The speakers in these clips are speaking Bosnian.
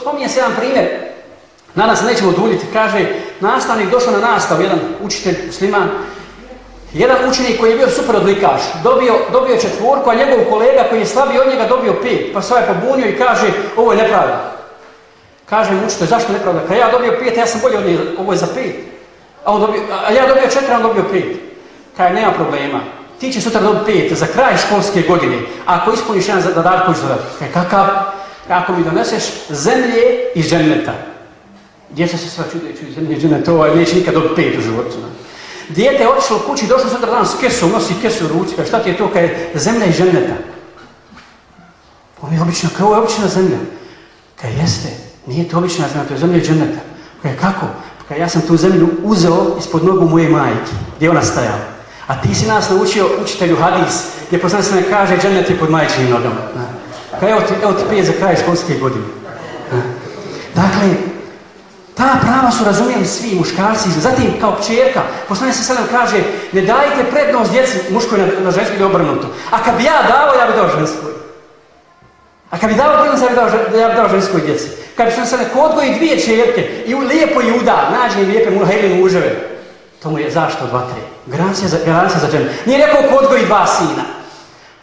spominje se jedan primjer, se nećemo duljiti, kaže, nastavnik došao na nastavu, jedan učitelj musliman, jedan učenik koji je bio super odlikaš, dobio, dobio četvorku, a njegov kolega koji je slabiji od njega dobio pet, pa se je pobunio i kaže, ovo je nepravda. Kaže mu učitelj, zašto nepravda? Kad ja dobio pet, ja sam bolji od njega, ovo je za pet. A, on dobio, a ja dobio četiri, a on dobio pet. Kaže, nema problema, ti će sutra dobiti pet, za kraj školske godine, ako ispuniš jedan zadatak koji će Kakav? kako mi doneseš zemlje i ženeta. Djeca se sva čude, čude zemlje i ženeta, ovaj neće nikad dobiti pet u životu. Dijete je otišlo u kući, došlo sutra dan s kesom, nosi kesu u ruci, šta ti je to kad je zemlja i ženeta? Ovo pa je obično, kao je obična zemlja. Kaj jeste, nije to obična zemlja, to je zemlja i ženeta. Pa je kako? Pa kao ja sam tu zemlju uzeo ispod nogu moje majke, gdje ona stajala. A ti si nas naučio učitelju hadis, gdje se ne kaže dženet je pod majčinim nogama. Dakle, evo ti, evo ti prije za kraj školske godine. Dakle, ta prava su razumijeli svi muškarci, zatim kao čerka. poslanje se sada kaže, ne dajte prednost djeci muškoj na, na ženskoj ili obrnuto. A kad bi ja dao, ja bi dao ženskoj. A kad bi dao prednost, ja bi dao, ženskoj djeci. Kad bi se sada odgoji dvije čerke i lijepo i uda, nađe im lijepe mulhajlinu uževe, to mu je zašto dva, tri. Garancija za, garancija Nije rekao ko odgoji dva sina,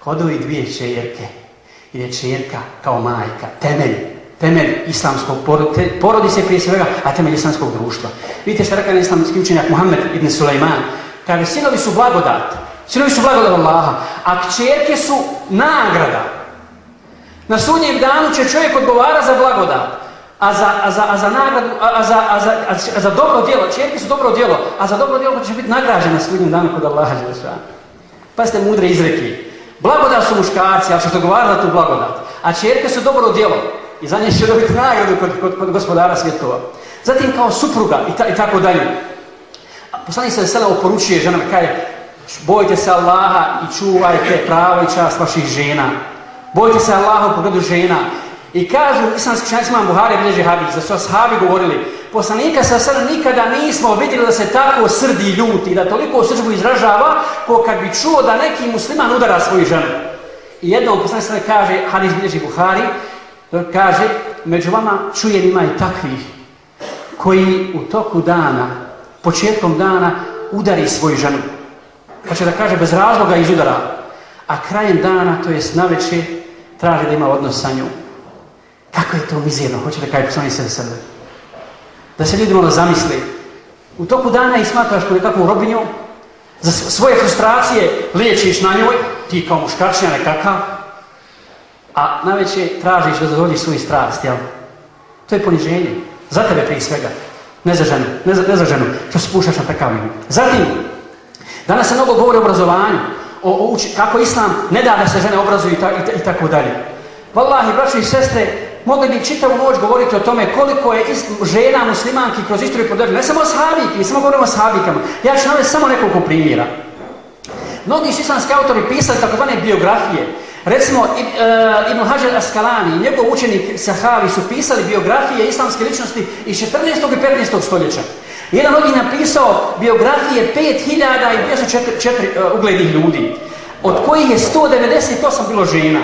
ko dvije čerke je čerka kao majka, temelj, temelj islamskog porodice, prije svega, a temelj islamskog društva. Vidite što rekao islamski učenjak Muhammed ibn Sulaiman, kada sinovi su blagodat, sinovi su blagodat Allaha, a čerke su nagrada. Na sunnjem danu će čovjek odgovara za blagodat, a za, za, nagradu, a za, dobro djelo, čerke su dobro djelo, a za dobro djelo će biti nagrađena na sudnjem danu kod Allaha. Pa ste mudre izreki. Blagodat su muškarci, ali su to tu blagodat. A čerke su dobro djelo i za nje će dobiti nagradu kod, kod, kod gospodara svjetova. Zatim kao supruga i, i tako dalje. Poslanik se sela oporučuje ženama, kaj bojte se Allaha i čuvajte pravo i čast vaših žena. Bojte se Allaha u pogledu žena i kažu islamski s imam Buhari bilježi za da su govorili, poslanika sa sada nikada nismo vidjeli da se tako srdi ljuti, da toliko srđbu izražava, ko kad bi čuo da neki musliman udara svoju ženu. I jednom poslanik sada kaže, Hadis bilježi Buhari, kaže, među vama čuje ima i takvih koji u toku dana, početkom dana, udari svoju ženu. Kaže pa da kaže, bez razloga udara. A krajem dana, to jest navečer, traži da ima odnos sa njom. Kako je to mizirno, hoće da kaže se sebe. Da se ljudi malo zamisli. U toku dana ih smatraš kao nekakvu robinju, za svoje frustracije liječiš na njoj, ti kao muškačnja nekakav, a naveće tražiš da zadovoljiš svoju strast, jel? To je poniženje. Za tebe prije svega. Ne za ženu, ne za, ne ženu, što se pušaš na pekavinu. Zatim, danas se mnogo govori o obrazovanju, o, uči, kako islam ne da da se žene obrazuju i, tako dalje. Wallahi, braći i sestre, mogli bi čitavu noć govoriti o tome koliko je žena muslimanki kroz istoriju podržava. Ne samo sahabiki, samo govorimo o sahabikama. Ja ću navesti samo nekoliko primjera. Mnogi su islamski autori pisali takozvane biografije. Recimo, e, Ibn Hajar Askalani i njegov učenik Sahavi su pisali biografije islamske ličnosti iz 14. i 15. stoljeća. Jedan od njih napisao biografije 5204 e, uglednih ljudi, od kojih je 198 bilo žena.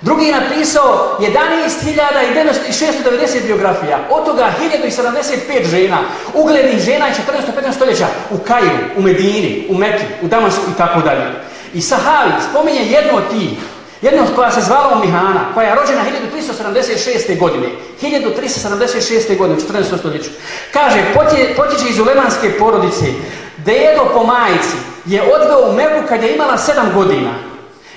Drugi je napisao 11.690 biografija, od toga 1075 žena, uglednih žena 14. 15. stoljeća u Kairu, u Medini, u Meki, u Damasku i tako dalje. I Sahavi spominje jednu od tih, jednu od koja se zvala Umihana, koja je rođena 1376. godine, 1376. godine, u 14. stoljeću. Kaže, potječe iz ulemanske porodice, dedo po majici je odveo u Meku kad je imala 7 godina.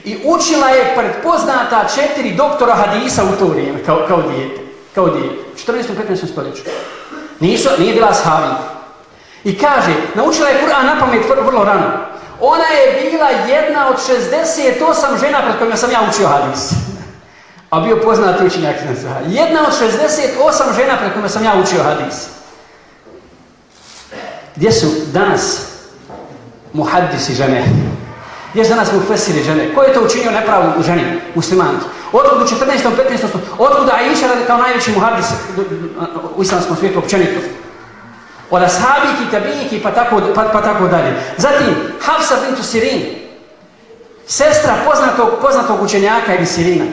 I učila je predpoznata četiri doktora hadisa u to vrijeme, kao, kao dijete. Kao dijete. 14. 15. stoljeću. Nisu, nije bila sahavnik. I kaže, naučila je Kur'an na pamet vrlo rano. Ona je bila jedna od 68 žena pred kojima sam ja učio hadis. A bio poznat učenjak Jedna od 68 žena pred kojima sam ja učio hadis. Gdje su danas muhaddisi žene? Gdje za nas mu fesiri žene? Ko je to učinio nepravdu u ženi, muslimanki? Otkud u 14. 15. Otkuda Aisha kao najveći muhadis u islamskom svijetu općenito? Od ashabiki, tabiki, pa tako, pa, pa, tako dalje. Zatim, Hafsa bintu Sirin, sestra poznatog, poznatog učenjaka ili Sirina.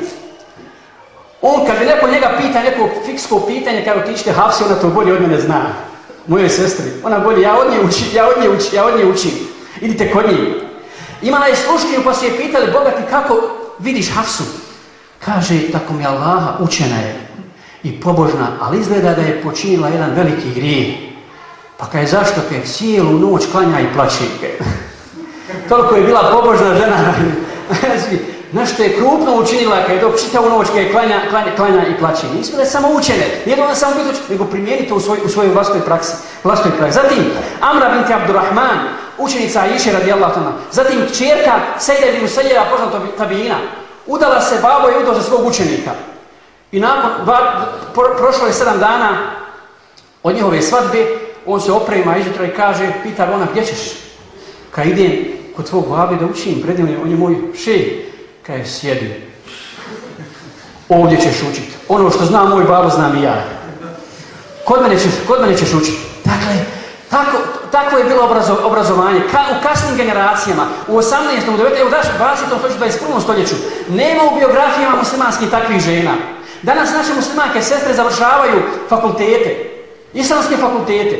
On kad bi neko njega pita neko fiksko pitanje, kad otičite Hafsi, ona to bolje od mene zna. Moje sestri, ona bolje, ja od nje učim, ja od nje učim, ja od nje učim. Idite kod njih. Imala je sluškinju pa se je pitali bogati kako vidiš Hafsu. Kaže, tako mi Allaha, učena je i pobožna, ali izgleda da je počinila jedan veliki grijeh. Pa kaj zašto kaj cijelu noć klanja i plaće. Toliko je bila pobožna žena. Nešto je krupno učinila kaj dok u noć kaj klanja, klanja, i plaće. Nismo da je samo učene, nije da samo biti nego primijenite u, u svojoj vlastnoj praksi. Vlastnoj praksi. Zatim, Amra binti Abdurrahman, učenica Iše radijallahu ta'ala. Zatim kćerka Sejde ibn Museljeva, poznatog tabina, udala se babo i udao za svog učenika. I nakon, ba, prošlo je sedam dana od njihove svadbe, on se oprema izutra i kaže, pita ona gdje ćeš? Kad idem kod tvog babi da učim, predim on je moj Kad je sjedi, ovdje ćeš učit. Ono što zna moj babo, znam i ja. Kod mene ćeš, kod mene ćeš učiti. Dakle, tako, Takvo je bilo obrazovanje. Ka, u kasnim generacijama, u 18. u 19. u 20. stoljeću, 21. stoljeću, nema u biografijama muslimanskih takvih žena. Danas naše muslimanke sestre završavaju fakultete, islamske fakultete.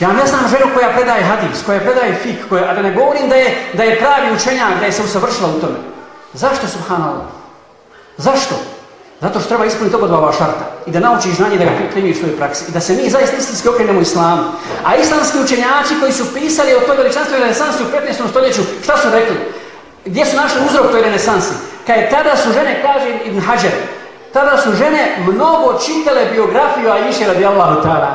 Ja ne znam ženu koja predaje hadis, koja predaje fik, koja, a da ne govorim da je, da je pravi učenjak, da je se usavršila u tome. Zašto, subhanallah? Zašto? Zato što treba ispuniti oba dva šarta i da naučiš znanje da ga primi u svojoj praksi i da se mi zaista istinski okrenemo islamu. A islamski učenjaci koji su pisali o toj i renesansi u 15. stoljeću, šta su rekli? Gdje su našli uzrok toj renesansi? je tada su žene, kaže Ibn Hajar, tada su žene mnogo čitale biografiju Aisha Allahu ta'ala.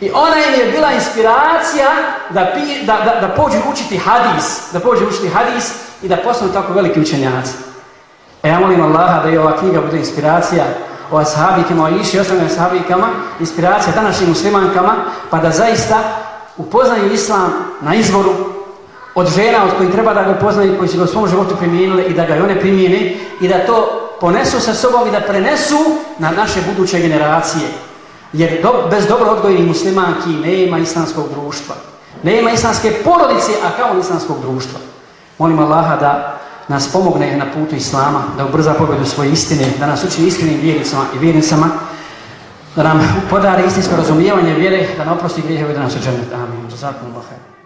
I ona im je bila inspiracija da, da pođu učiti hadis, da pođu učiti hadis i da postanu tako veliki učenjaci. E ja molim Allaha da i ova knjiga bude inspiracija o ashabikama, o iši osnovnim ashabikama, inspiracija današnjim muslimankama, pa da zaista upoznaju islam na izvoru od žena od kojih treba da ga upoznaju, koji su ga u svom životu primijenili i da ga i one primijene i da to ponesu sa sobom i da prenesu na naše buduće generacije. Jer bez dobro odgojenih muslimanki nema islamskog društva. Nema islamske porodice, a kao islamskog društva. Molim Allaha da nas pomogne na putu Islama, da ubrza pobjedu svoje istine, da nas uči istinim vjernicama i vjernicama, da nam podari istinsko razumijevanje vjere, da nam oprosti grijehe i da nas uđenete. Amin.